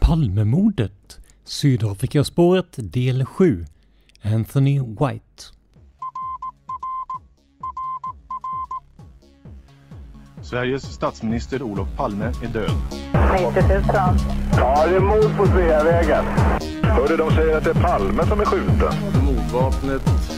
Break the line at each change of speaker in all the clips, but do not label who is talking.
Palmemordet, Sydafrikaspåret del 7, Anthony White.
Sveriges statsminister Olof Palme är död.
90 000.
Ja, det är mord på Sveavägen. Hörde de säger att det är Palme som är skjuten.
Mordvapnet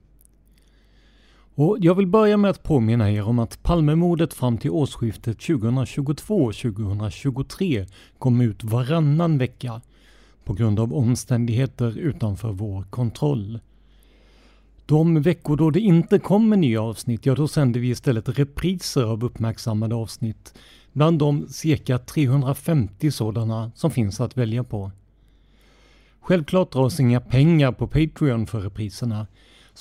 Och jag vill börja med att påminna er om att Palmemordet fram till årsskiftet 2022-2023 kom ut varannan vecka på grund av omständigheter utanför vår kontroll. De veckor då det inte kommer nya avsnitt, ja då sänder vi istället repriser av uppmärksammade avsnitt, bland de cirka 350 sådana som finns att välja på. Självklart dras inga pengar på Patreon för repriserna,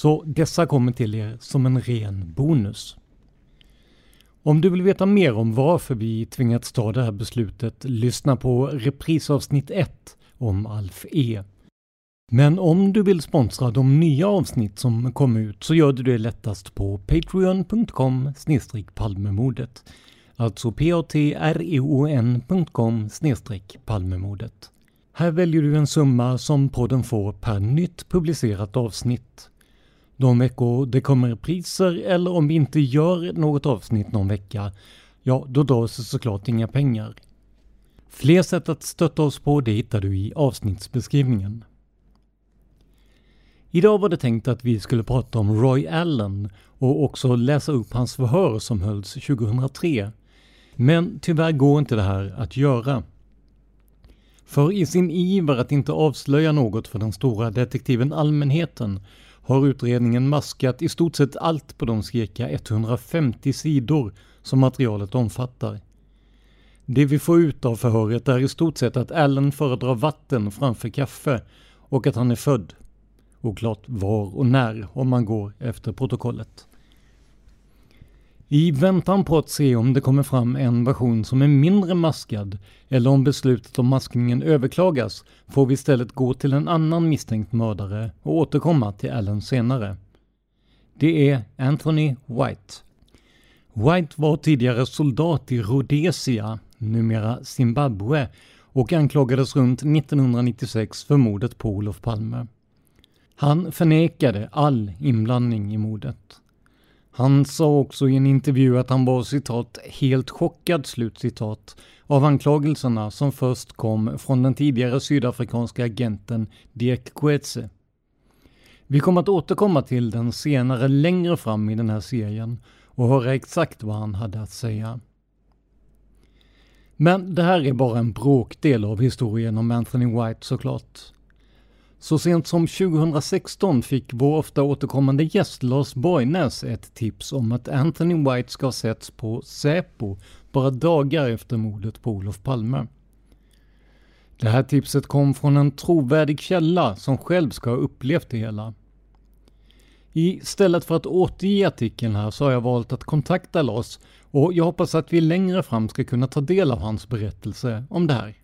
så dessa kommer till er som en ren bonus. Om du vill veta mer om varför vi tvingats ta det här beslutet, lyssna på reprisavsnitt 1 om Alf E. Men om du vill sponsra de nya avsnitt som kom ut så gör du det lättast på patreon.com palmemordet. Alltså patreon.com palmemordet. Här väljer du en summa som podden får per nytt publicerat avsnitt. De veckor det kommer priser eller om vi inte gör något avsnitt någon vecka, ja då dras det såklart inga pengar. Fler sätt att stötta oss på det hittar du i avsnittsbeskrivningen. Idag var det tänkt att vi skulle prata om Roy Allen och också läsa upp hans förhör som hölls 2003. Men tyvärr går inte det här att göra. För i sin iver att inte avslöja något för den stora detektiven allmänheten har utredningen maskat i stort sett allt på de cirka 150 sidor som materialet omfattar. Det vi får ut av förhöret är i stort sett att Allen föredrar vatten framför kaffe och att han är född. Oklart var och när om man går efter protokollet. I väntan på att se om det kommer fram en version som är mindre maskad eller om beslutet om maskningen överklagas får vi istället gå till en annan misstänkt mördare och återkomma till Allen senare. Det är Anthony White. White var tidigare soldat i Rhodesia, numera Zimbabwe, och anklagades runt 1996 för mordet på Olof Palme. Han förnekade all inblandning i mordet. Han sa också i en intervju att han var citat helt chockad slutcitat av anklagelserna som först kom från den tidigare sydafrikanska agenten Dirk Coetze. Vi kommer att återkomma till den senare längre fram i den här serien och höra exakt vad han hade att säga. Men det här är bara en bråkdel av historien om Anthony White såklart. Så sent som 2016 fick vår ofta återkommande gäst Lars Borgnäs ett tips om att Anthony White ska ha setts på Säpo bara dagar efter mordet på Olof Palme. Det här tipset kom från en trovärdig källa som själv ska ha upplevt det hela. Istället för att återge artikeln här så har jag valt att kontakta Lars och jag hoppas att vi längre fram ska kunna ta del av hans berättelse om det här.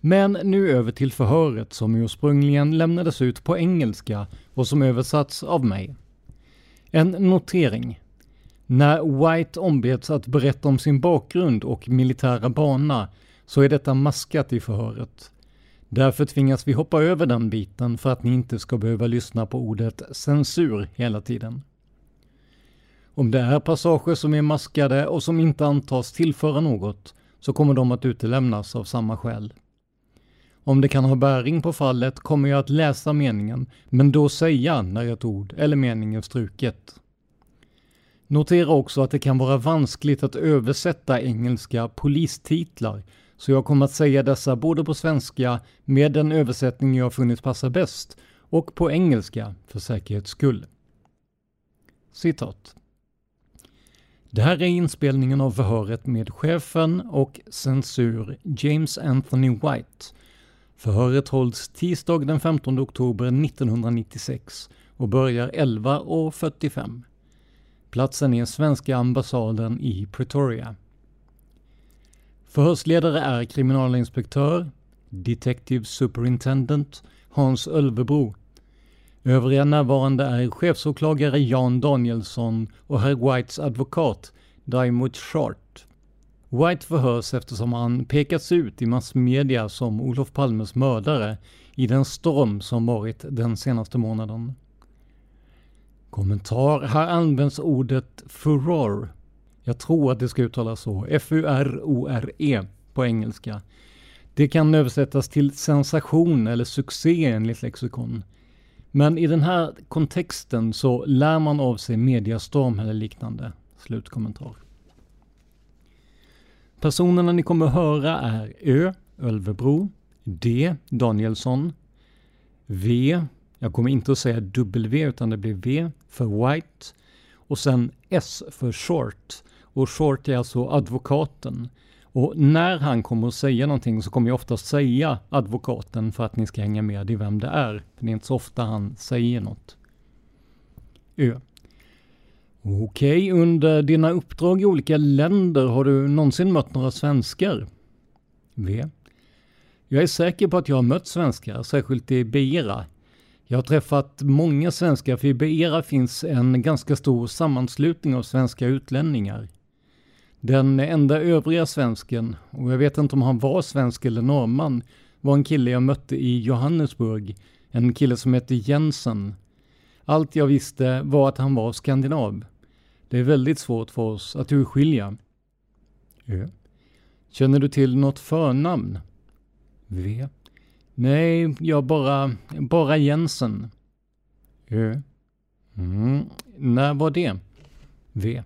Men nu över till förhöret som ursprungligen lämnades ut på engelska och som översatts av mig. En notering. När White ombeds att berätta om sin bakgrund och militära bana så är detta maskat i förhöret. Därför tvingas vi hoppa över den biten för att ni inte ska behöva lyssna på ordet censur hela tiden. Om det är passager som är maskade och som inte antas tillföra något så kommer de att utelämnas av samma skäl. Om det kan ha bäring på fallet kommer jag att läsa meningen, men då säga när ett ord eller mening är struket. Notera också att det kan vara vanskligt att översätta engelska polistitlar, så jag kommer att säga dessa både på svenska med den översättning jag funnit passa bäst och på engelska för säkerhets skull. Citat. Det här är inspelningen av förhöret med chefen och censur James Anthony White Förhöret hålls tisdag den 15 oktober 1996 och börjar 11.45. Platsen är svenska ambassaden i Pretoria. Förhörsledare är kriminalinspektör, Detective Superintendent Hans Ölvebro. Övriga närvarande är chefsåklagare Jan Danielsson och herr Whites advokat Diamond Short. White förhörs eftersom han pekats ut i massmedia som Olof Palmes mördare i den storm som varit den senaste månaden. Kommentar. Här används ordet furor. Jag tror att det ska uttalas så. F-U-R-O-R-E på engelska. Det kan översättas till sensation eller succé enligt lexikon. Men i den här kontexten så lär man av sig mediastorm eller liknande. Slutkommentar. Personerna ni kommer höra är Ö. Ölvebro, D. Danielsson, V. Jag kommer inte att säga W utan det blir V för White och sen S för Short. Och Short är alltså advokaten. Och när han kommer att säga någonting så kommer jag oftast säga advokaten för att ni ska hänga med i vem det är. För det är inte så ofta han säger något. Ö. Okej, under dina uppdrag i olika länder har du någonsin mött några svenskar? V. Jag är säker på att jag har mött svenskar, särskilt i Beira. Jag har träffat många svenskar, för i Beira finns en ganska stor sammanslutning av svenska utlänningar. Den enda övriga svensken, och jag vet inte om han var svensk eller norrman, var en kille jag mötte i Johannesburg. En kille som hette Jensen. Allt jag visste var att han var skandinav. Det är väldigt svårt för oss att urskilja. Ö. Känner du till något förnamn? V. Nej, jag bara, bara Jensen. Ö. Mm. När var det? V.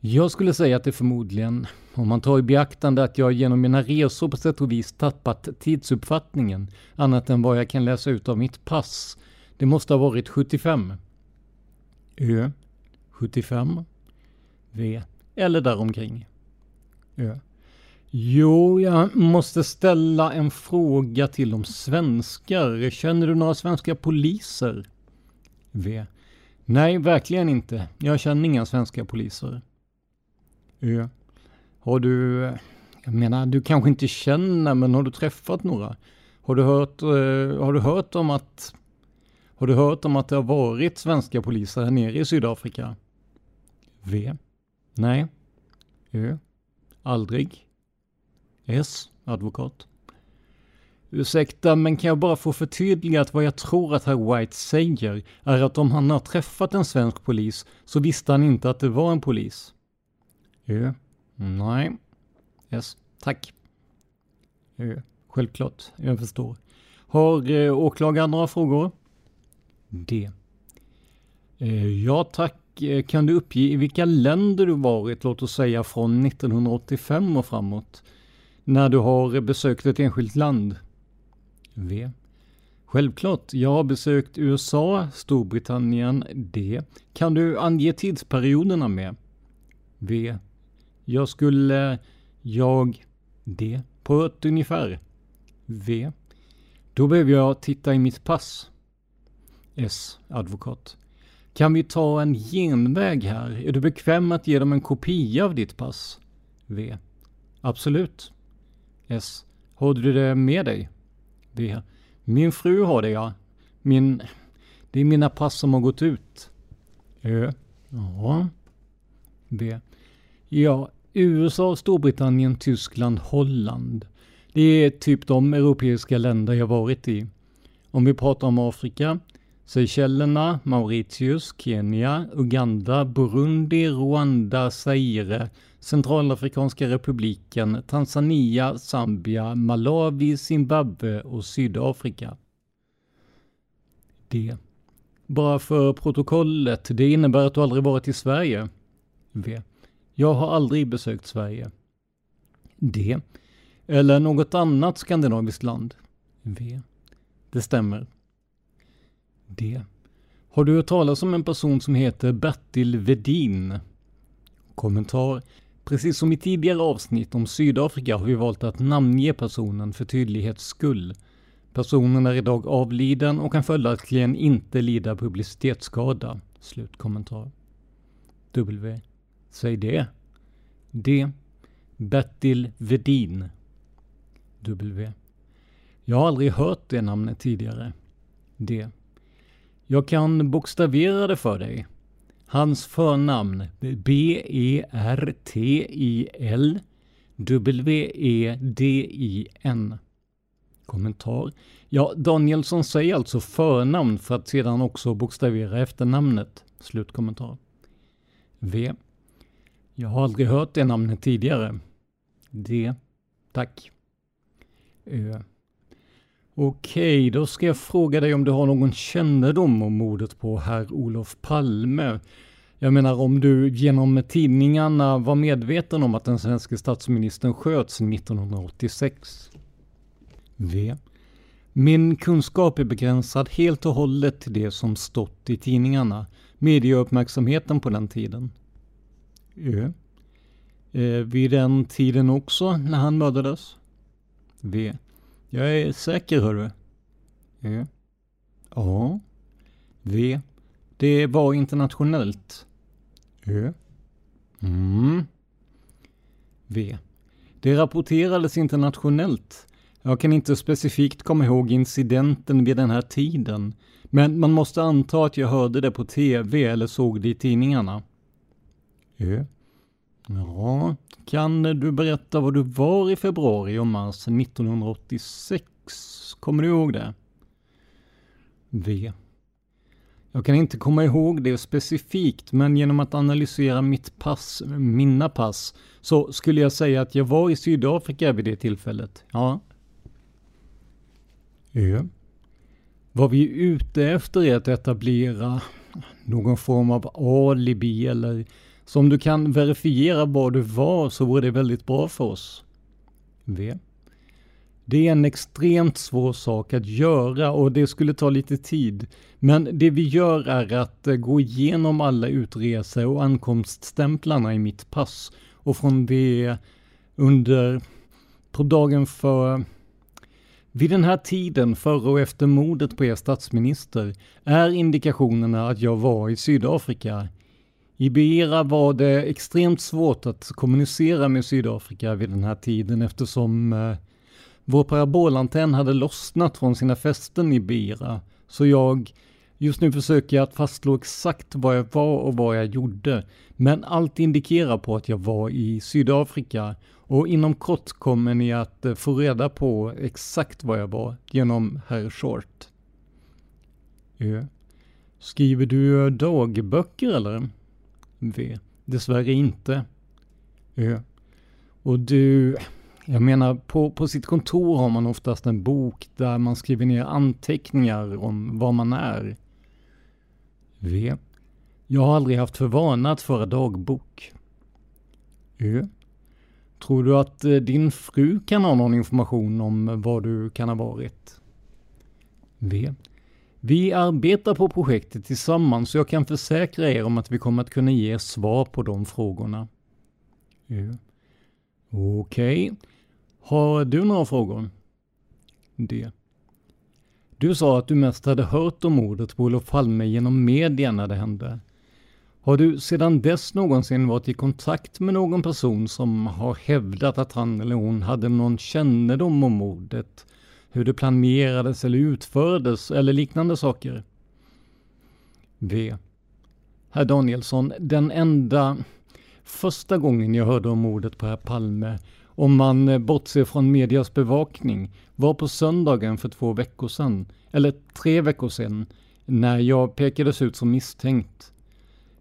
Jag skulle säga att det förmodligen, om man tar i beaktande att jag genom mina resor på sätt och vis tappat tidsuppfattningen, annat än vad jag kan läsa ut av mitt pass. Det måste ha varit 75. Ö. 75. V. Eller däromkring. Ö. Jo, jag måste ställa en fråga till de svenskar. Känner du några svenska poliser? V. Nej, verkligen inte. Jag känner inga svenska poliser. Ö. Har du... Jag menar, du kanske inte känner, men har du träffat några? Har du hört, eh, har du hört om att... Har du hört om att det har varit svenska poliser här nere i Sydafrika? V. Nej. Ö. Aldrig. S. Advokat. Ursäkta, men kan jag bara få förtydliga att vad jag tror att herr White säger är att om han har träffat en svensk polis så visste han inte att det var en polis? Ö. Nej. S. tack. Ö. Självklart, jag förstår. Har eh, åklagaren några frågor? D. Eh, ja tack. Eh, kan du uppge i vilka länder du varit, låt oss säga från 1985 och framåt? När du har besökt ett enskilt land? V. Självklart, jag har besökt USA, Storbritannien, D. Kan du ange tidsperioderna med? V. Jag skulle, jag, D. På ett ungefär. V. Då behöver jag titta i mitt pass. S. Advokat. Kan vi ta en genväg här? Är du bekväm att ge dem en kopia av ditt pass? V. Absolut. S. Har du det med dig? V. Min fru har det ja. Min... Det är mina pass som har gått ut. Ö. Ja. V. Ja, USA, Storbritannien, Tyskland, Holland. Det är typ de europeiska länder jag varit i. Om vi pratar om Afrika, Seychellerna, Mauritius, Kenya, Uganda, Burundi, Rwanda, Zaire, Centralafrikanska republiken, Tanzania, Zambia, Malawi, Zimbabwe och Sydafrika. D. Bara för protokollet, det innebär att du aldrig varit i Sverige. V. Jag har aldrig besökt Sverige. D. Eller något annat skandinaviskt land. V. Det stämmer. D. Har du hört talas om en person som heter Bertil Vedin? Kommentar. Precis som i tidigare avsnitt om Sydafrika har vi valt att namnge personen för tydlighets skull. Personen är idag avliden och kan följaktligen inte lida publicitetsskada. Slutkommentar. W. Säg det. D. Bertil Vedin. W. Jag har aldrig hört det namnet tidigare. D. Jag kan bokstavera det för dig. Hans förnamn B-E-R-T-I-L W-E-D-I-N. Kommentar. Ja, Danielsson säger alltså förnamn för att sedan också bokstavera efternamnet. Slutkommentar. V. Jag har aldrig hört det namnet tidigare. D. Tack. Ö. Okej, då ska jag fråga dig om du har någon kännedom om mordet på herr Olof Palme. Jag menar om du genom tidningarna var medveten om att den svenska statsministern sköts 1986. V. Min kunskap är begränsad helt och hållet till det som stått i tidningarna. Medieuppmärksamheten på den tiden. Ö. Eh, vid den tiden också, när han mördades? V. Jag är säker hörru. Ö. A. V. Det var internationellt. Ö. Mm. V. Det rapporterades internationellt. Jag kan inte specifikt komma ihåg incidenten vid den här tiden. Men man måste anta att jag hörde det på tv eller såg det i tidningarna. Ö. Ja, kan du berätta var du var i februari och mars 1986? Kommer du ihåg det? V. Jag kan inte komma ihåg det specifikt, men genom att analysera mitt pass, mina pass, så skulle jag säga att jag var i Sydafrika vid det tillfället. Ja. Ö. Vad vi är ute efter är att etablera någon form av alibi eller så om du kan verifiera var du var så vore det väldigt bra för oss. V. Det är en extremt svår sak att göra och det skulle ta lite tid. Men det vi gör är att eh, gå igenom alla utrese och ankomststämplarna i mitt pass och från det under på dagen för vid den här tiden, före och efter mordet på er statsminister, är indikationerna att jag var i Sydafrika i Beira var det extremt svårt att kommunicera med Sydafrika vid den här tiden eftersom eh, vår parabolantenn hade lossnat från sina fästen i Beira. Så jag Just nu försöker jag att fastslå exakt var jag var och vad jag gjorde, men allt indikerar på att jag var i Sydafrika och inom kort kommer ni att eh, få reda på exakt var jag var genom herr Short. Ö. Skriver du dagböcker eller? V. Dessvärre inte. Ö. Och du, jag menar på, på sitt kontor har man oftast en bok där man skriver ner anteckningar om vad man är. V. Jag har aldrig haft för vana att föra dagbok. Ö. Tror du att eh, din fru kan ha någon information om var du kan ha varit? V. Vi arbetar på projektet tillsammans så jag kan försäkra er om att vi kommer att kunna ge svar på de frågorna. Ja. Okej. Okay. Har du några frågor? Det. Du sa att du mest hade hört om mordet på Olof Palme genom media när det hände. Har du sedan dess någonsin varit i kontakt med någon person som har hävdat att han eller hon hade någon kännedom om mordet? Hur det planerades eller utfördes eller liknande saker? V. Herr Danielsson, den enda första gången jag hörde om mordet på herr Palme, om man eh, bortser från medias bevakning, var på söndagen för två veckor sedan, eller tre veckor sedan, när jag pekades ut som misstänkt.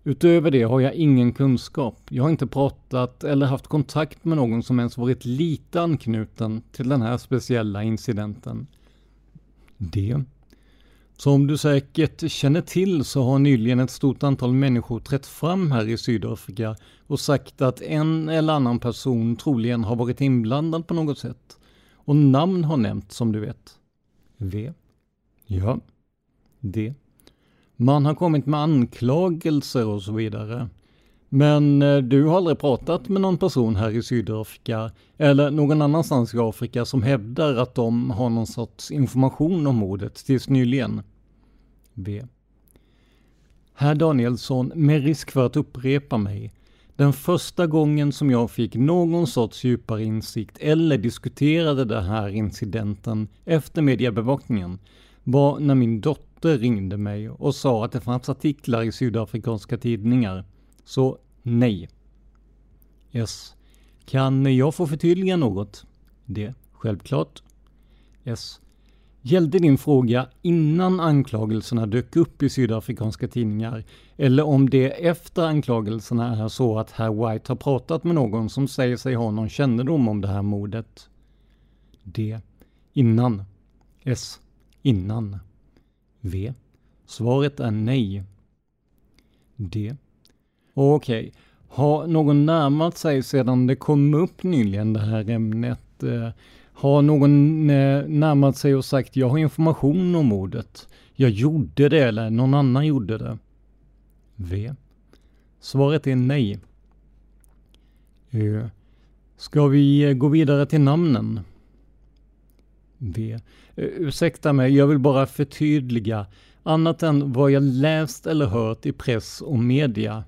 Utöver det har jag ingen kunskap. Jag har inte pratat eller haft kontakt med någon som ens varit lite anknuten till den här speciella incidenten. Det. Som du säkert känner till så har nyligen ett stort antal människor trätt fram här i Sydafrika och sagt att en eller annan person troligen har varit inblandad på något sätt. Och namn har nämnts som du vet. V. Ja. D. Man har kommit med anklagelser och så vidare. Men eh, du har aldrig pratat med någon person här i Sydafrika eller någon annanstans i Afrika som hävdar att de har någon sorts information om mordet tills nyligen? V. Herr Danielsson, med risk för att upprepa mig. Den första gången som jag fick någon sorts djupare insikt eller diskuterade den här incidenten efter mediebevakningen var när min dotter ringde mig och sa att det fanns artiklar i sydafrikanska tidningar. Så nej. S. Kan jag få förtydliga något? D. Självklart. S. Gällde din fråga innan anklagelserna dök upp i sydafrikanska tidningar eller om det efter anklagelserna är så att herr White har pratat med någon som säger sig ha någon kännedom om det här mordet? D. Innan. S innan? V. Svaret är nej. D. Okej. Okay. Har någon närmat sig sedan det kom upp nyligen det här ämnet? Eh, har någon eh, närmat sig och sagt jag har information om mordet. Jag gjorde det eller någon annan gjorde det? V. Svaret är nej. Ö. Ska vi gå vidare till namnen? V. Eh, ursäkta mig, jag vill bara förtydliga. Annat än vad jag läst eller hört i press och media.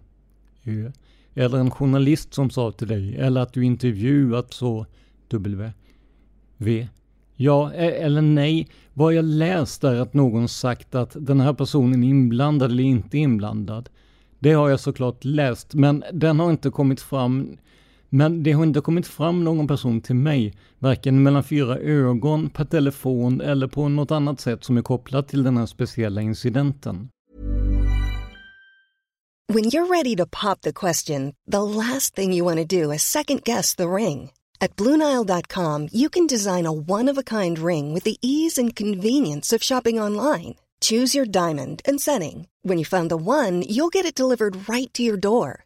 Ö. Eller en journalist som sa till dig, eller att du intervjuat så. W. V. Ja e, eller nej. Vad jag läst är att någon sagt att den här personen är inblandad eller inte inblandad. Det har jag såklart läst, men den har inte kommit fram men det har inte kommit fram någon person till mig, varken mellan fyra ögon, per telefon eller på något annat sätt som är kopplat till den här speciella incidenten.
When you're ready to pop the question, the last thing you want to do is second guess the ring. At BlueNile.com you can design a one-of-a-kind ring with the ease and convenience of shopping online. Choose your diamond and setting. When you find the one, you'll get it delivered right to your door.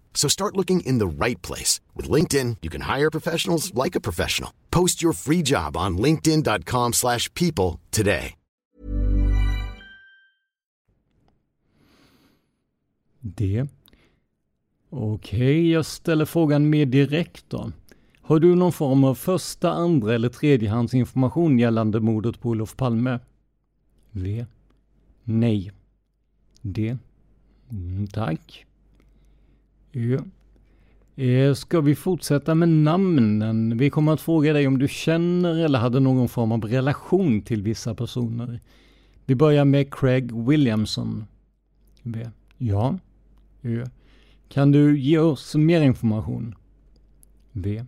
So start looking in the right place. With LinkedIn, you can hire professionals like a professional. Post your free job on linkedin.com slash people today.
Det. Okej, jag ställer frågan mer direkt då. Har du någon form av första, andra eller tredjehandsinformation gällande mordet på Olof Palme? V. Nej. D. Mm, tack. Ö. Eh, ska vi fortsätta med namnen? Vi kommer att fråga dig om du känner eller hade någon form av relation till vissa personer. Vi börjar med Craig Williamson. V. Ja. Ö. Kan du ge oss mer information? V.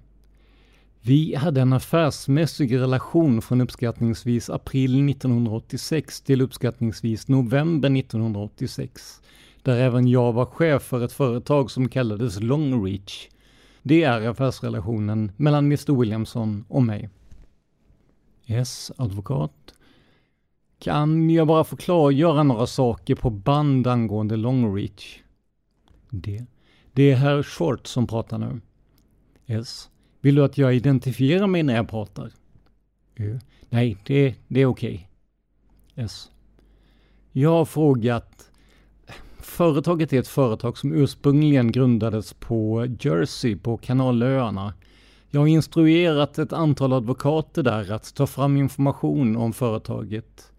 Vi hade en affärsmässig relation från uppskattningsvis april 1986 till uppskattningsvis november 1986. Där även jag var chef för ett företag som kallades Longreach. Det är affärsrelationen mellan Mr Williamson och mig. S. Advokat. Kan jag bara få klargöra några saker på band angående Longreach? D. Det är herr Short som pratar nu. S. Vill du att jag identifierar mig när jag pratar? Ö. Nej, det, det är okej. Okay. S. Jag har frågat. Företaget är ett företag som ursprungligen grundades på Jersey på Kanalöarna. Jag har instruerat ett antal advokater där att ta fram information om företaget.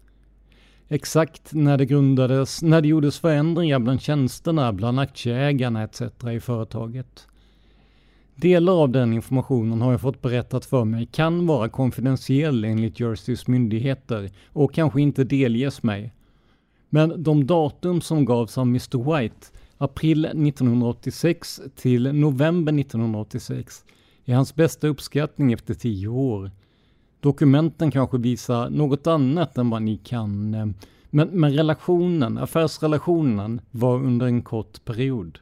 Exakt när det grundades, när det gjordes förändringar bland tjänsterna, bland aktieägarna etc. i företaget. Delar av den informationen har jag fått berättat för mig kan vara konfidentiell enligt Jerseys myndigheter och kanske inte delges mig. Men de datum som gavs av Mr White, april 1986 till november 1986, är hans bästa uppskattning efter tio år. Dokumenten kanske visar något annat än vad ni kan, eh, men, men relationen, affärsrelationen, var under en kort period.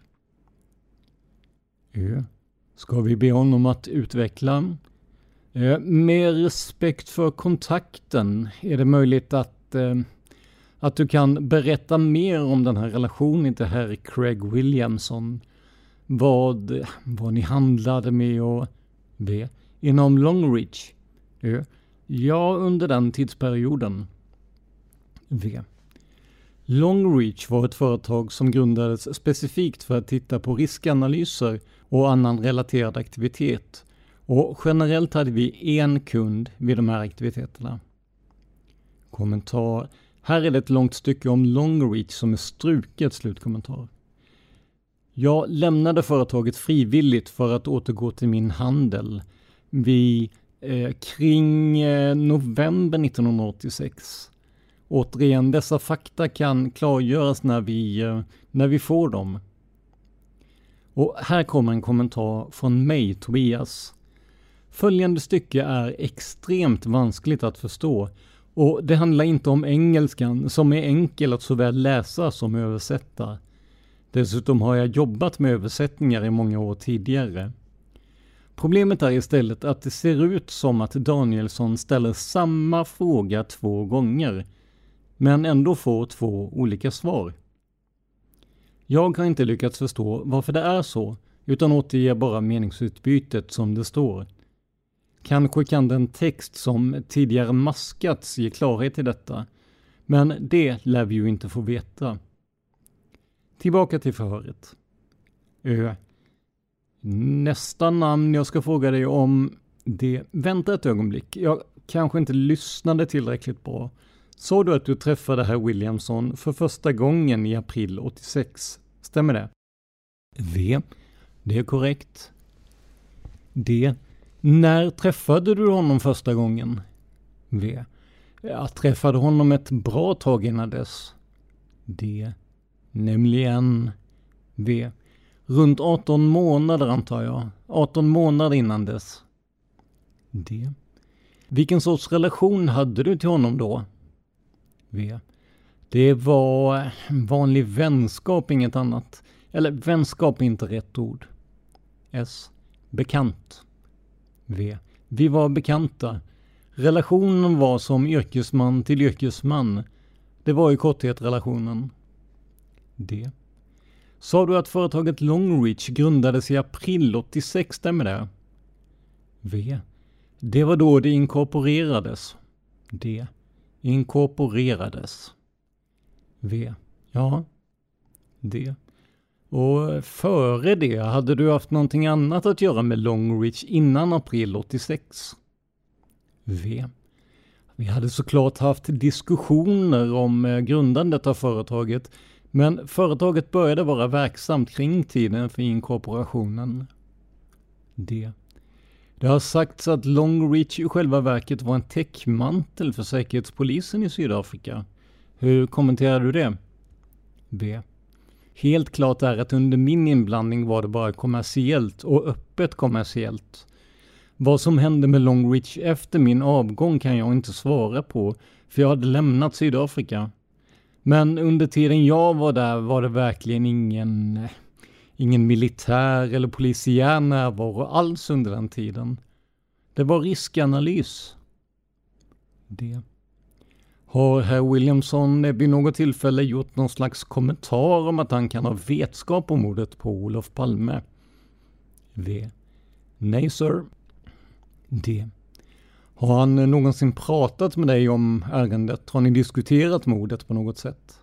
Ö. Ska vi be honom att utveckla? Eh, med respekt för kontakten, är det möjligt att, eh, att du kan berätta mer om den här relationen till herr Craig Williamson? Vad, vad ni handlade med och det inom Longreach? Ja, under den tidsperioden. V. Longreach var ett företag som grundades specifikt för att titta på riskanalyser och annan relaterad aktivitet. Och generellt hade vi en kund vid de här aktiviteterna. Kommentar. Här är det ett långt stycke om Longreach som är struket slutkommentar. Jag lämnade företaget frivilligt för att återgå till min handel. Vi eh, kring eh, november 1986. Återigen, dessa fakta kan klargöras när vi, eh, när vi får dem. Och här kommer en kommentar från mig, Tobias. Följande stycke är extremt vanskligt att förstå och det handlar inte om engelskan som är enkel att såväl läsa som översätta. Dessutom har jag jobbat med översättningar i många år tidigare. Problemet är istället att det ser ut som att Danielsson ställer samma fråga två gånger, men ändå får två olika svar. Jag har inte lyckats förstå varför det är så, utan återger bara meningsutbytet som det står. Kanske kan den text som tidigare maskats ge klarhet i detta, men det lär vi ju inte få veta. Tillbaka till förhöret. Ö. Nästa namn jag ska fråga dig om, det... Vänta ett ögonblick, jag kanske inte lyssnade tillräckligt bra. Sa du att du träffade herr Williamson för första gången i april 86? Stämmer det? V. Det är korrekt. D. När träffade du honom första gången? V. Jag träffade honom ett bra tag innan dess. D. Nämligen V. Runt 18 månader antar jag. 18 månader innan dess. D. Vilken sorts relation hade du till honom då? V. Det var vanlig vänskap, inget annat. Eller vänskap är inte rätt ord. S. Bekant. V. Vi var bekanta. Relationen var som yrkesman till yrkesman. Det var i korthet relationen. D. Sa du att företaget Longreach grundades i april 86, stämmer det? V. Det var då det inkorporerades. D. Inkorporerades. V. Ja. D. Och före det, hade du haft någonting annat att göra med Longreach innan april 86? V. Vi hade såklart haft diskussioner om eh, grundandet av företaget, men företaget började vara verksamt kring tiden för inkorporationen. D. Det har sagts att Longreach i själva verket var en täckmantel för säkerhetspolisen i Sydafrika. Hur kommenterar du det? B. Helt klart är att under min inblandning var det bara kommersiellt och öppet kommersiellt. Vad som hände med Longreach efter min avgång kan jag inte svara på, för jag hade lämnat Sydafrika. Men under tiden jag var där var det verkligen ingen, ingen militär eller polisiär närvaro alls under den tiden. Det var riskanalys. Det. Har herr Williamson vid något tillfälle gjort någon slags kommentar om att han kan ha vetskap om mordet på Olof Palme? V. Nej, sir. D. Har han någonsin pratat med dig om ärendet? Har ni diskuterat mordet på något sätt?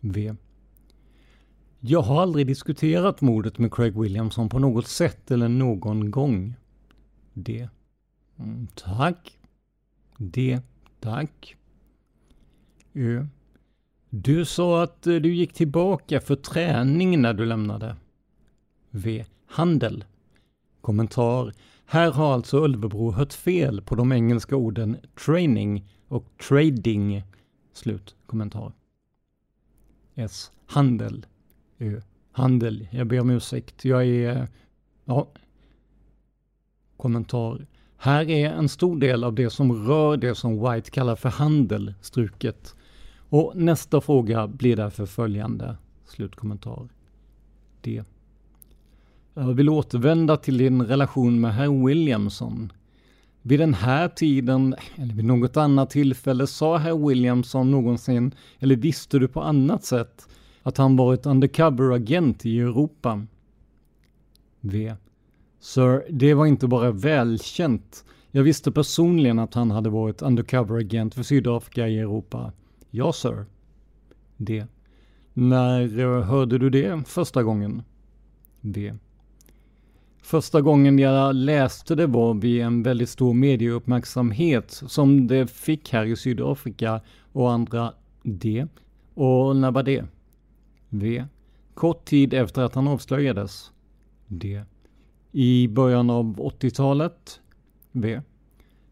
V. Jag har aldrig diskuterat mordet med Craig Williamson på något sätt eller någon gång. D. Mm, tack. D. Tack. Ö. Du sa att eh, du gick tillbaka för träning när du lämnade. V. Handel. Kommentar. Här har alltså Ölvebro hört fel på de engelska orden training och trading. Slut kommentar. S. Handel. Ö. Handel. Jag ber om ursäkt. Jag är... Ja. Kommentar. Här är en stor del av det som rör det som White kallar för handel struket. Och nästa fråga blir därför följande. Slutkommentar. D. Jag vill återvända till din relation med herr Williamson. Vid den här tiden, eller vid något annat tillfälle, sa herr Williamson någonsin, eller visste du på annat sätt, att han varit undercover-agent i Europa? V. Sir, det var inte bara välkänt. Jag visste personligen att han hade varit undercover-agent för Sydafrika i Europa. Ja, sir. D. När eh, hörde du det första gången? V. Första gången jag läste det var vid en väldigt stor medieuppmärksamhet som det fick här i Sydafrika och andra D. Och när var det? V. Kort tid efter att han avslöjades. D. I början av 80-talet? V.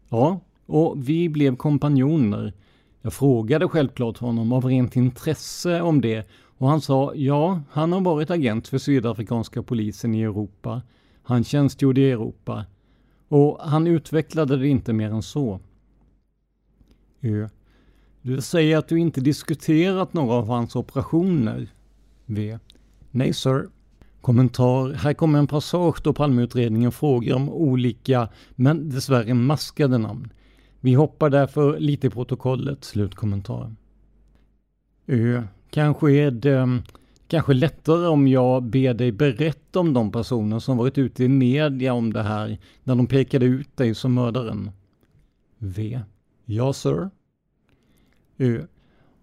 Ja, och vi blev kompanjoner. Jag frågade självklart honom av rent intresse om det och han sa ja, han har varit agent för sydafrikanska polisen i Europa han tjänstgjorde i Europa och han utvecklade det inte mer än så. Ö. Du säger att du inte diskuterat några av hans operationer. V. Nej, sir. Kommentar. Här kommer en passage då Palmeutredningen frågar om olika, men dessvärre maskade namn. Vi hoppar därför lite i protokollet. Slutkommentar. Ö. Kanske är det kanske lättare om jag ber dig berätta om de personer som varit ute i media om det här när de pekade ut dig som mördaren. V. Ja, sir. Ö.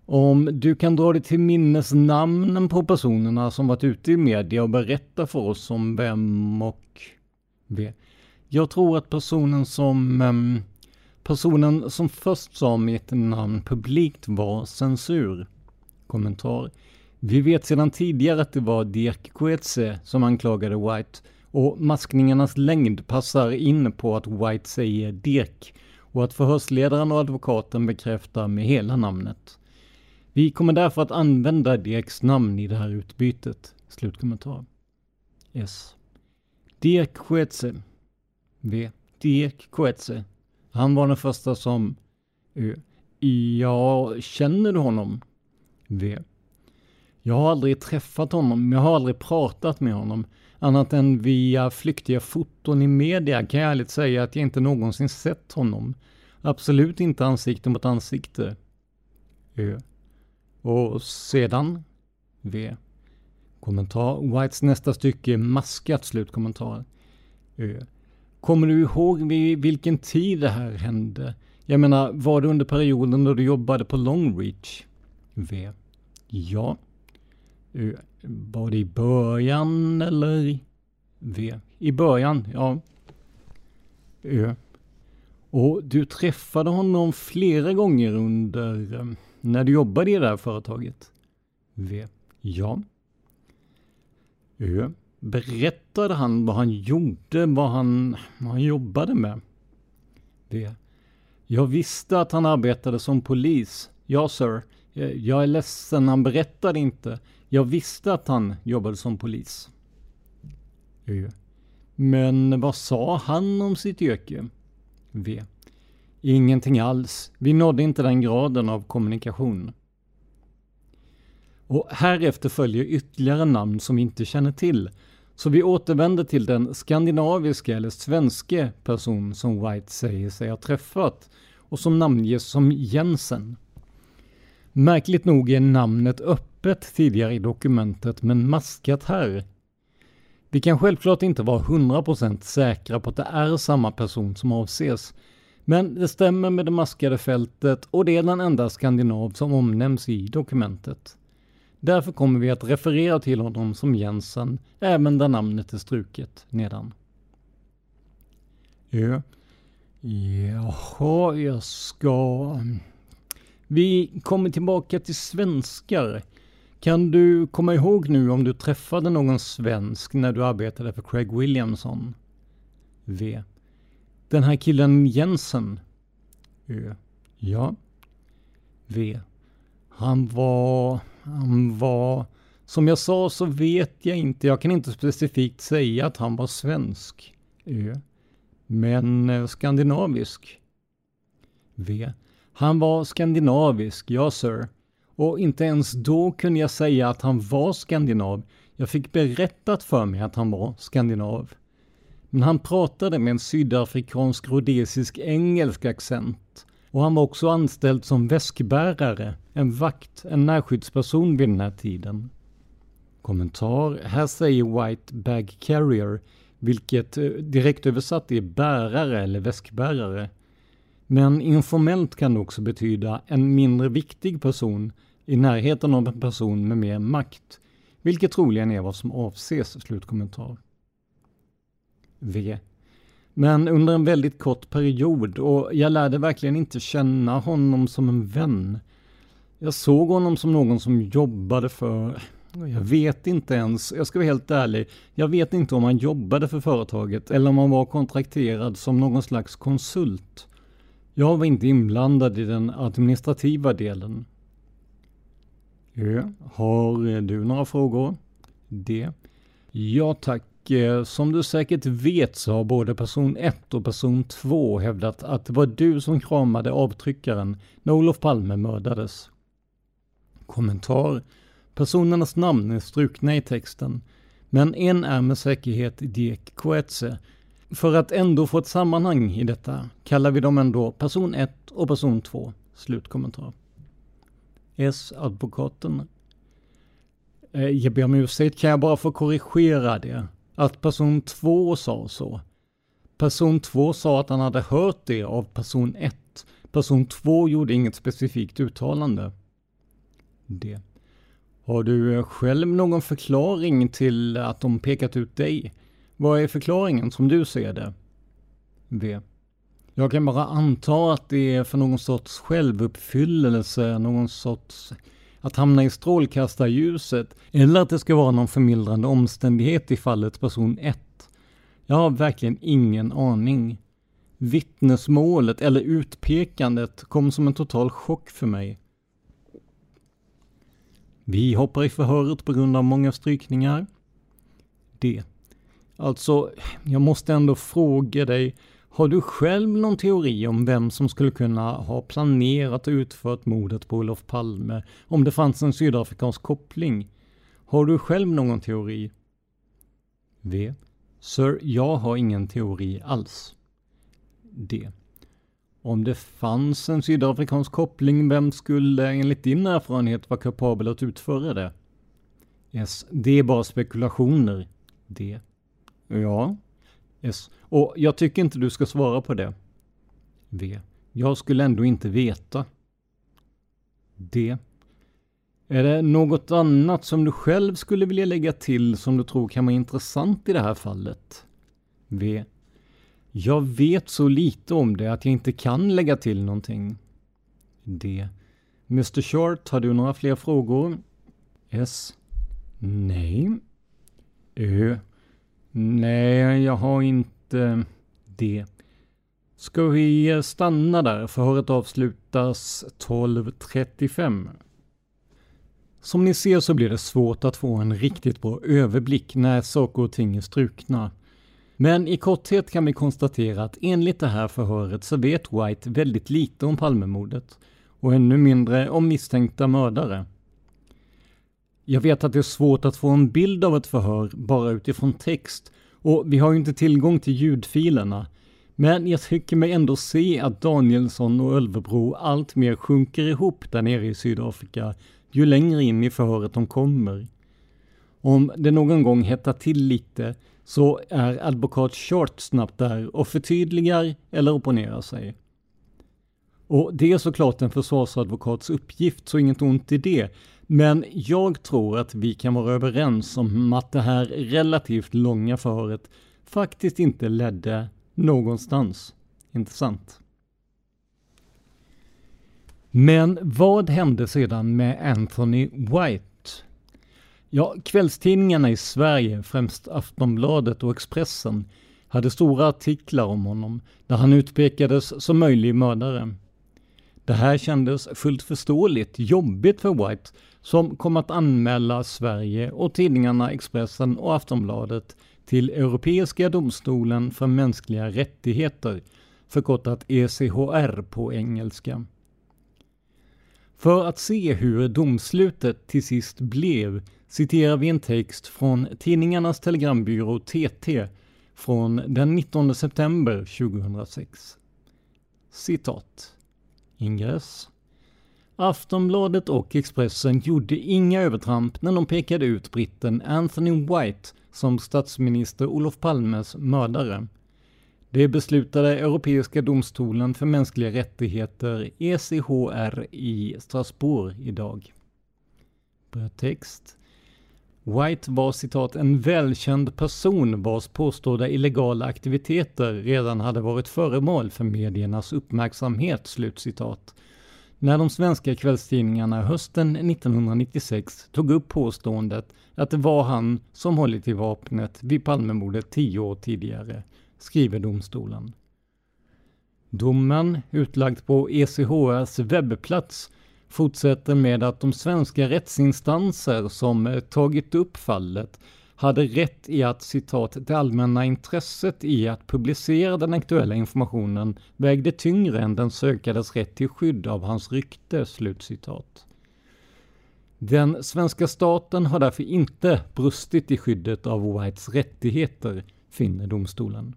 Om du kan dra dig till minnes namnen på personerna som varit ute i media och berätta för oss om vem och... V. Jag tror att personen som... Um, personen som först sa mitt namn publikt var censur. Kommentar. Vi vet sedan tidigare att det var Dirk Coetze som anklagade White och maskningarnas längd passar in på att White säger Dirk och att förhörsledaren och advokaten bekräftar med hela namnet. Vi kommer därför att använda Dirks namn i det här utbytet. Slutkommentar. S. Dirk Coetze. V. Dirk Coetze. Han var den första som... Eh, ja, känner du honom? V. Jag har aldrig träffat honom, jag har aldrig pratat med honom. Annat än via flyktiga foton i media kan jag ärligt säga att jag inte någonsin sett honom. Absolut inte ansikte mot ansikte. Ö. Och sedan? V. Kommentar. Whites nästa stycke maskat slutkommentar. Ö. Kommer du ihåg vid vilken tid det här hände? Jag menar, var det under perioden då du jobbade på Longreach? V. Ja. Ö. Var det i början eller? V. I början, ja. Ö. Och du träffade honom flera gånger under eh, när du jobbade i det här företaget? V. Ja. Ö. Berättade han vad han gjorde, vad han, vad han jobbade med? V. Jag visste att han arbetade som polis. Ja, sir. Jag är ledsen, han berättade inte. Jag visste att han jobbade som polis. Ö. Men vad sa han om sitt yrke? V. Ingenting alls. Vi nådde inte den graden av kommunikation. Och härefter följer ytterligare namn som vi inte känner till. Så vi återvänder till den skandinaviska eller svenske person som White säger sig ha träffat och som namnges som Jensen. Märkligt nog är namnet öppet tidigare i dokumentet men maskat här. Vi kan självklart inte vara 100% säkra på att det är samma person som avses men det stämmer med det maskade fältet och det är den enda skandinav som omnämns i dokumentet. Därför kommer vi att referera till honom som Jensen, även där namnet är struket nedan. Ja. Jaha, jag ska... Vi kommer tillbaka till svenskar. Kan du komma ihåg nu om du träffade någon svensk när du arbetade för Craig Williamson? V. Den här killen Jensen. Ö. Ja. V. Han var... Han var... Som jag sa så vet jag inte. Jag kan inte specifikt säga att han var svensk. Ö. Men eh, skandinavisk. V. Han var skandinavisk, ja sir. Och inte ens då kunde jag säga att han var skandinav. Jag fick berättat för mig att han var skandinav. Men han pratade med en sydafrikansk rhodesisk engelsk accent. Och han var också anställd som väskbärare, en vakt, en närskyddsperson vid den här tiden. Kommentar. Här säger White Bag Carrier, vilket eh, direkt översatt är bärare eller väskbärare. Men informellt kan det också betyda en mindre viktig person i närheten av en person med mer makt, vilket troligen är vad som avses. Slutkommentar. V. Men under en väldigt kort period och jag lärde verkligen inte känna honom som en vän. Jag såg honom som någon som jobbade för, jag vet inte ens, jag ska vara helt ärlig, jag vet inte om han jobbade för företaget eller om han var kontrakterad som någon slags konsult. Jag var inte inblandad i den administrativa delen. Ö. Har du några frågor? D. Ja tack. Eh, som du säkert vet så har både person 1 och person 2 hävdat att det var du som kramade avtryckaren när Olof Palme mördades. Kommentar. Personernas namn är strukna i texten, Men en är med säkerhet Diek Coetze. För att ändå få ett sammanhang i detta kallar vi dem ändå person 1 och person 2. Slutkommentar. S-advokaten. Eh, jag ber om ursäkt, kan jag bara få korrigera det? Att person 2 sa så. Person 2 sa att han hade hört det av person 1. Person 2 gjorde inget specifikt uttalande. Det. Har du eh, själv någon förklaring till att de pekat ut dig? Vad är förklaringen som du ser det? V. Jag kan bara anta att det är för någon sorts självuppfyllelse, någon sorts att hamna i strålkastarljuset, eller att det ska vara någon förmildrande omständighet i fallet person 1. Jag har verkligen ingen aning. Vittnesmålet eller utpekandet kom som en total chock för mig. Vi hoppar i förhöret på grund av många strykningar. D. Alltså, jag måste ändå fråga dig, har du själv någon teori om vem som skulle kunna ha planerat och utfört mordet på Olof Palme om det fanns en sydafrikansk koppling? Har du själv någon teori? V. Sir, jag har ingen teori alls. D. Om det fanns en sydafrikansk koppling, vem skulle enligt din erfarenhet vara kapabel att utföra det? S. Det är bara spekulationer. D. Ja. S. Och jag tycker inte du ska svara på det. V. Jag skulle ändå inte veta. D. Är det något annat som du själv skulle vilja lägga till som du tror kan vara intressant i det här fallet? V. Jag vet så lite om det att jag inte kan lägga till någonting. D. Mr Short, har du några fler frågor? S. Nej. Ö. Nej, jag har inte det. Ska vi stanna där? Förhöret avslutas 12.35. Som ni ser så blir det svårt att få en riktigt bra överblick när saker och ting är strukna. Men i korthet kan vi konstatera att enligt det här förhöret så vet White väldigt lite om Palmemordet och ännu mindre om misstänkta mördare. Jag vet att det är svårt att få en bild av ett förhör bara utifrån text och vi har ju inte tillgång till ljudfilerna. Men jag tycker mig ändå se att Danielsson och Ölvebro alltmer sjunker ihop där nere i Sydafrika ju längre in i förhöret de kommer. Om det någon gång hettar till lite så är advokat Short snabbt där och förtydligar eller opponerar sig. Och det är såklart en försvarsadvokats uppgift, så inget ont i det. Men jag tror att vi kan vara överens om att det här relativt långa förhöret faktiskt inte ledde någonstans. Inte sant? Men vad hände sedan med Anthony White? Ja, kvällstidningarna i Sverige, främst Aftonbladet och Expressen, hade stora artiklar om honom, där han utpekades som möjlig mördare. Det här kändes fullt förståeligt jobbigt för White, som kom att anmäla Sverige och tidningarna Expressen och Aftonbladet till Europeiska domstolen för mänskliga rättigheter, förkortat ECHR på engelska. För att se hur domslutet till sist blev citerar vi en text från Tidningarnas Telegrambyrå TT från den 19 september 2006. Citat. Ingress. Aftonbladet och Expressen gjorde inga övertramp när de pekade ut britten Anthony White som statsminister Olof Palmes mördare. Det beslutade Europeiska domstolen för mänskliga rättigheter, ECHR, i Strasbourg idag. Text. White var citat en välkänd person vars påstådda illegala aktiviteter redan hade varit föremål för mediernas uppmärksamhet. Slutcitat. När de svenska kvällstidningarna hösten 1996 tog upp påståendet att det var han som hållit i vapnet vid Palmemordet tio år tidigare, skriver domstolen. Domen, utlagd på ECHRs webbplats, fortsätter med att de svenska rättsinstanser som tagit upp fallet hade rätt i att citat det allmänna intresset i att publicera den aktuella informationen vägde tyngre än den sökades rätt till skydd av hans rykte. Slutcitat. Den svenska staten har därför inte brustit i skyddet av Whites rättigheter, finner domstolen.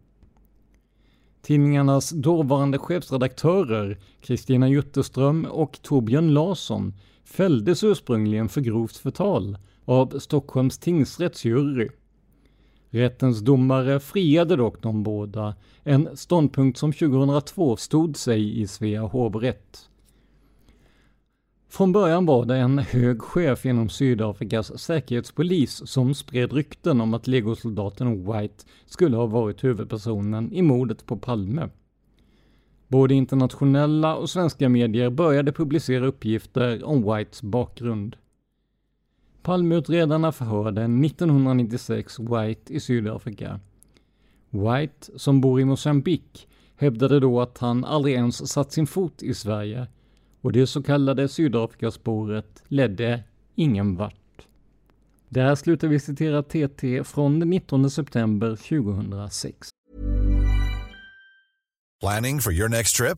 Tidningarnas dåvarande chefredaktörer Kristina Jutterström och Torbjörn Larsson fälldes ursprungligen för grovt förtal av Stockholms tingsrätts jury. Rättens domare friade dock de båda, en ståndpunkt som 2002 stod sig i Svea hovrätt. Från början var det en hög chef inom Sydafrikas säkerhetspolis som spred rykten om att legosoldaten White skulle ha varit huvudpersonen i mordet på Palme. Både internationella och svenska medier började publicera uppgifter om Whites bakgrund. Palmeutredarna förhörde 1996 White i Sydafrika. White, som bor i Mosambik, hävdade då att han aldrig ens satt sin fot i Sverige och det så kallade Sydafrikaspåret ledde ingen vart. Där slutar vi citera TT från den 19 september 2006.
Planning for your next trip?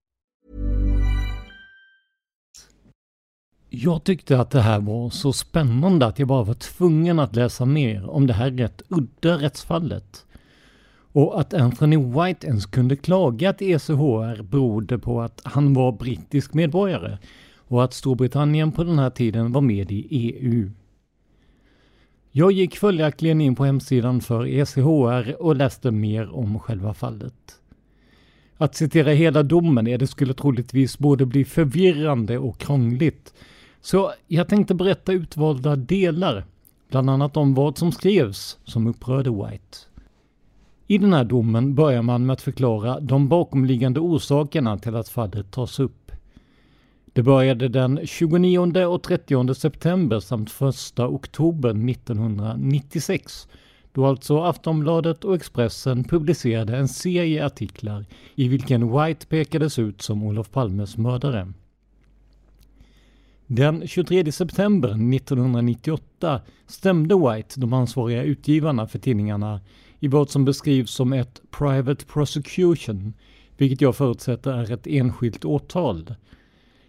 Jag tyckte att det här var så spännande att jag bara var tvungen att läsa mer om det här rätt udda rättsfallet. Och att Anthony White ens kunde klaga till ECHR berodde på att han var brittisk medborgare och att Storbritannien på den här tiden var med i EU. Jag gick följaktligen in på hemsidan för ECHR och läste mer om själva fallet. Att citera hela domen är det skulle troligtvis både bli förvirrande och krångligt. Så jag tänkte berätta utvalda delar, bland annat om vad som skrevs som upprörde White. I den här domen börjar man med att förklara de bakomliggande orsakerna till att fallet tas upp. Det började den 29 och 30 september samt 1 oktober 1996 då alltså Aftonbladet och Expressen publicerade en serie artiklar i vilken White pekades ut som Olof Palmes mördare. Den 23 september 1998 stämde White de ansvariga utgivarna för tidningarna i vad som beskrivs som ett “private prosecution”, vilket jag förutsätter är ett enskilt åtal,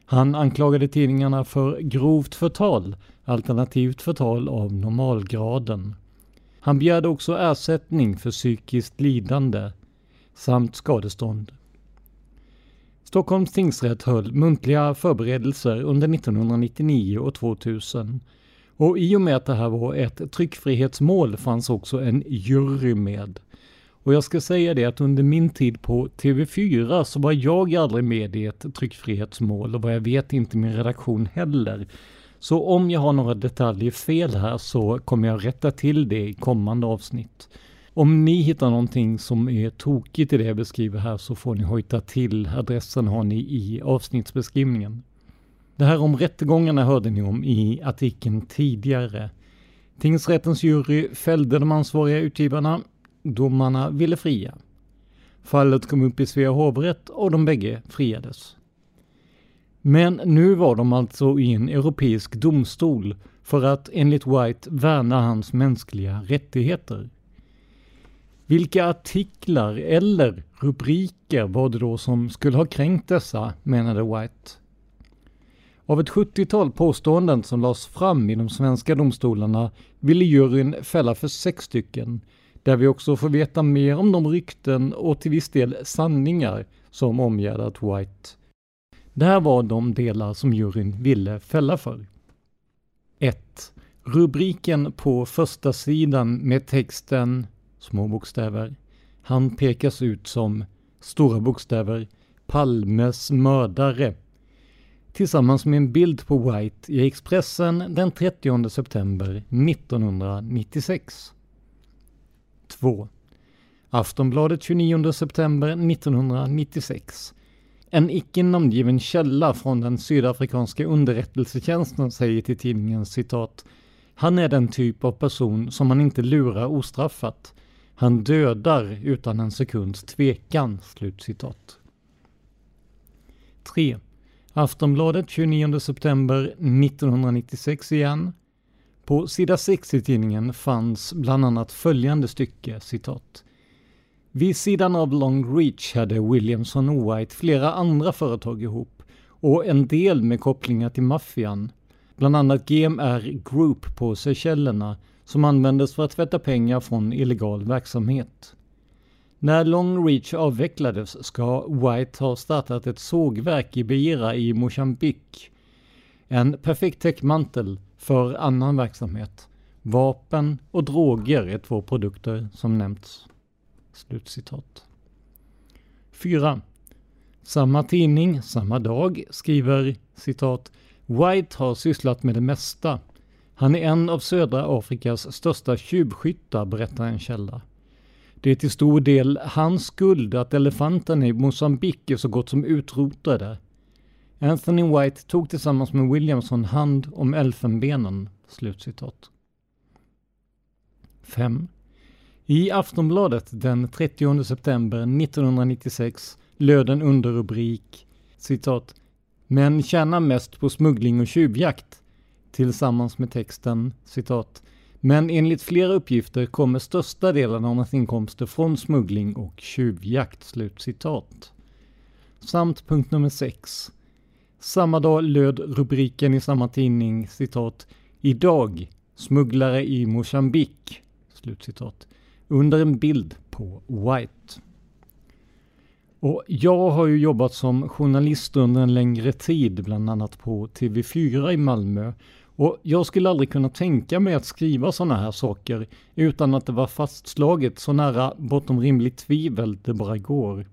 han anklagade tidningarna för grovt förtal, alternativt förtal av normalgraden. Han begärde också ersättning för psykiskt lidande samt skadestånd. Stockholms tingsrätt höll muntliga förberedelser under 1999 och 2000 och i och med att det här var ett tryckfrihetsmål fanns också en jury med. Och jag ska säga det att under min tid på TV4 så var jag aldrig med i ett tryckfrihetsmål och vad jag vet inte min redaktion heller. Så om jag har några detaljer fel här så kommer jag rätta till det i kommande avsnitt. Om ni hittar någonting som är tokigt i det jag beskriver här så får ni hojta till. Adressen har ni i avsnittsbeskrivningen. Det här om rättegångarna hörde ni om i artikeln tidigare. Tingsrättens jury fällde de ansvariga utgivarna Domarna ville fria. Fallet kom upp i Svea hovrätt och de bägge friades. Men nu var de alltså i en europeisk domstol för att enligt White värna hans mänskliga rättigheter. Vilka artiklar eller rubriker var det då som skulle ha kränkt dessa, menade White. Av ett 70-tal påståenden som lades fram i de svenska domstolarna ville juryn fälla för sex stycken, där vi också får veta mer om de rykten och till viss del sanningar som omgärdat White. Det här var de delar som juryn ville fälla för. 1. Rubriken på första sidan med texten små bokstäver. Han pekas ut som stora bokstäver Palmes mördare tillsammans med en bild på White i Expressen den 30 september 1996. 2. Aftonbladet 29 september 1996. En icke namngiven källa från den sydafrikanska underrättelsetjänsten säger till tidningen citat han är den typ av person som man inte lurar ostraffat. Han dödar utan en sekunds tvekan." Slutcitat. 3. Aftonbladet 29 september 1996 igen. På sida 6 i tidningen fanns bland annat följande stycke, citat. Vid sidan av Long Reach hade Williamson och White flera andra företag ihop och en del med kopplingar till maffian. Bland annat GMR Group på Seychellerna som användes för att tvätta pengar från illegal verksamhet. När Long Reach avvecklades ska White ha startat ett sågverk i Beira i Mosambik. En perfekt täckmantel för annan verksamhet. Vapen och droger är två produkter som nämnts. Slutcitat. 4. Samma tidning, samma dag, skriver citat White har sysslat med det mesta. Han är en av södra Afrikas största tjuvskyttar, berättar en källa. Det är till stor del hans skuld att elefanterna i Mosambik är så gott som utrotade. Anthony White tog tillsammans med Williamson hand om elfenbenen." Slutcitat. 5. I Aftonbladet den 30 september 1996 löd en underrubrik citat ”Män tjänar mest på smuggling och tjuvjakt” tillsammans med texten citat men enligt flera uppgifter kommer största delen av hans inkomster från smuggling och tjuvjakt. slut citat. Samt punkt nummer 6. Samma dag löd rubriken i samma tidning citat Idag smugglare i Mosambik. Slutcitat. Under en bild på White. Och jag har ju jobbat som journalist under en längre tid, bland annat på TV4 i Malmö och jag skulle aldrig kunna tänka mig att skriva sådana här saker utan att det var fastslaget så nära bortom rimligt tvivel det bara går.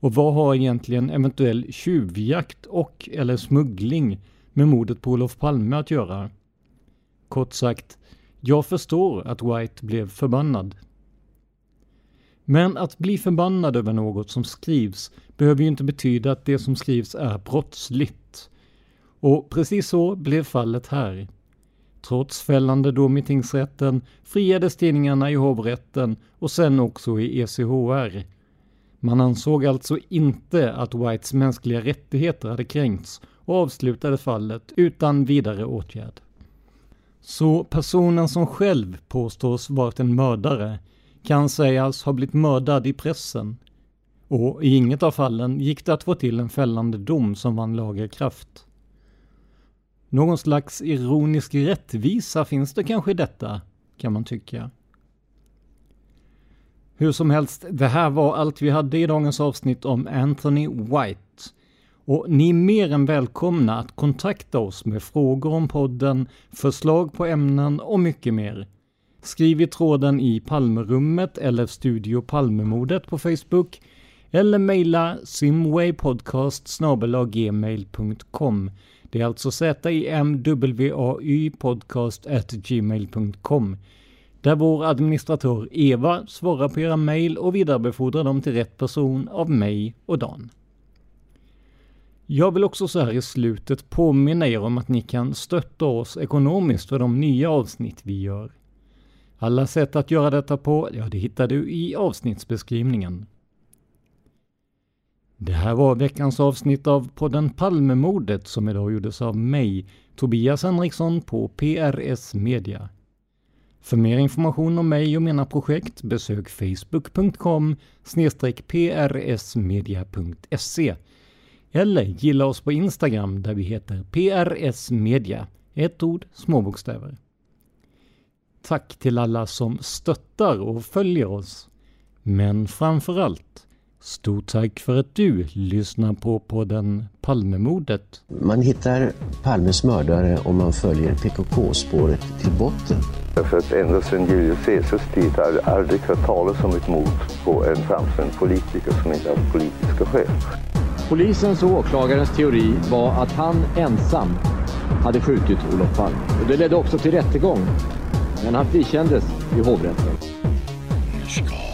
Och vad har egentligen eventuell tjuvjakt och eller smuggling med mordet på Olof Palme att göra? Kort sagt, jag förstår att White blev förbannad. Men att bli förbannad över något som skrivs behöver ju inte betyda att det som skrivs är brottsligt. Och precis så blev fallet här. Trots fällande dom i tingsrätten friades tidningarna i hovrätten och sen också i ECHR. Man ansåg alltså inte att Whites mänskliga rättigheter hade kränkts och avslutade fallet utan vidare åtgärd. Så personen som själv påstås varit en mördare kan sägas ha blivit mördad i pressen. Och i inget av fallen gick det att få till en fällande dom som vann lagerkraft. kraft. Någon slags ironisk rättvisa finns det kanske i detta, kan man tycka. Hur som helst, det här var allt vi hade i dagens avsnitt om Anthony White. Och ni är mer än välkomna att kontakta oss med frågor om podden, förslag på ämnen och mycket mer. Skriv i tråden i Palmerummet eller Studio Palmemordet på Facebook eller mejla simwaypodcast gmail.com det är alltså zimwaypodcastgmail.com där vår administratör Eva svarar på era mejl och vidarebefordrar dem till rätt person av mig och Dan. Jag vill också så här i slutet påminna er om att ni kan stötta oss ekonomiskt för de nya avsnitt vi gör. Alla sätt att göra detta på, ja det hittar du i avsnittsbeskrivningen. Det här var veckans avsnitt av podden Palmemordet som idag gjordes av mig, Tobias Henriksson på PRS Media. För mer information om mig och mina projekt besök facebook.com prsmedia.se eller gilla oss på Instagram där vi heter prsmedia. Ett ord, små bokstäver. Tack till alla som stöttar och följer oss. Men framförallt, stort tack för att du lyssnar på podden Palmemordet.
Man hittar Palmes mördare om man följer PKK-spåret till botten.
För att ända sedan Julius Caesars tid har jag aldrig hört talas om ett mord på en framstående politiker som inte haft politiska skäl.
Polisens och åklagarens teori var att han ensam hade skjutit Olof Palme. Och det ledde också till rättegång. Men han frikändes i hovrätten.
ska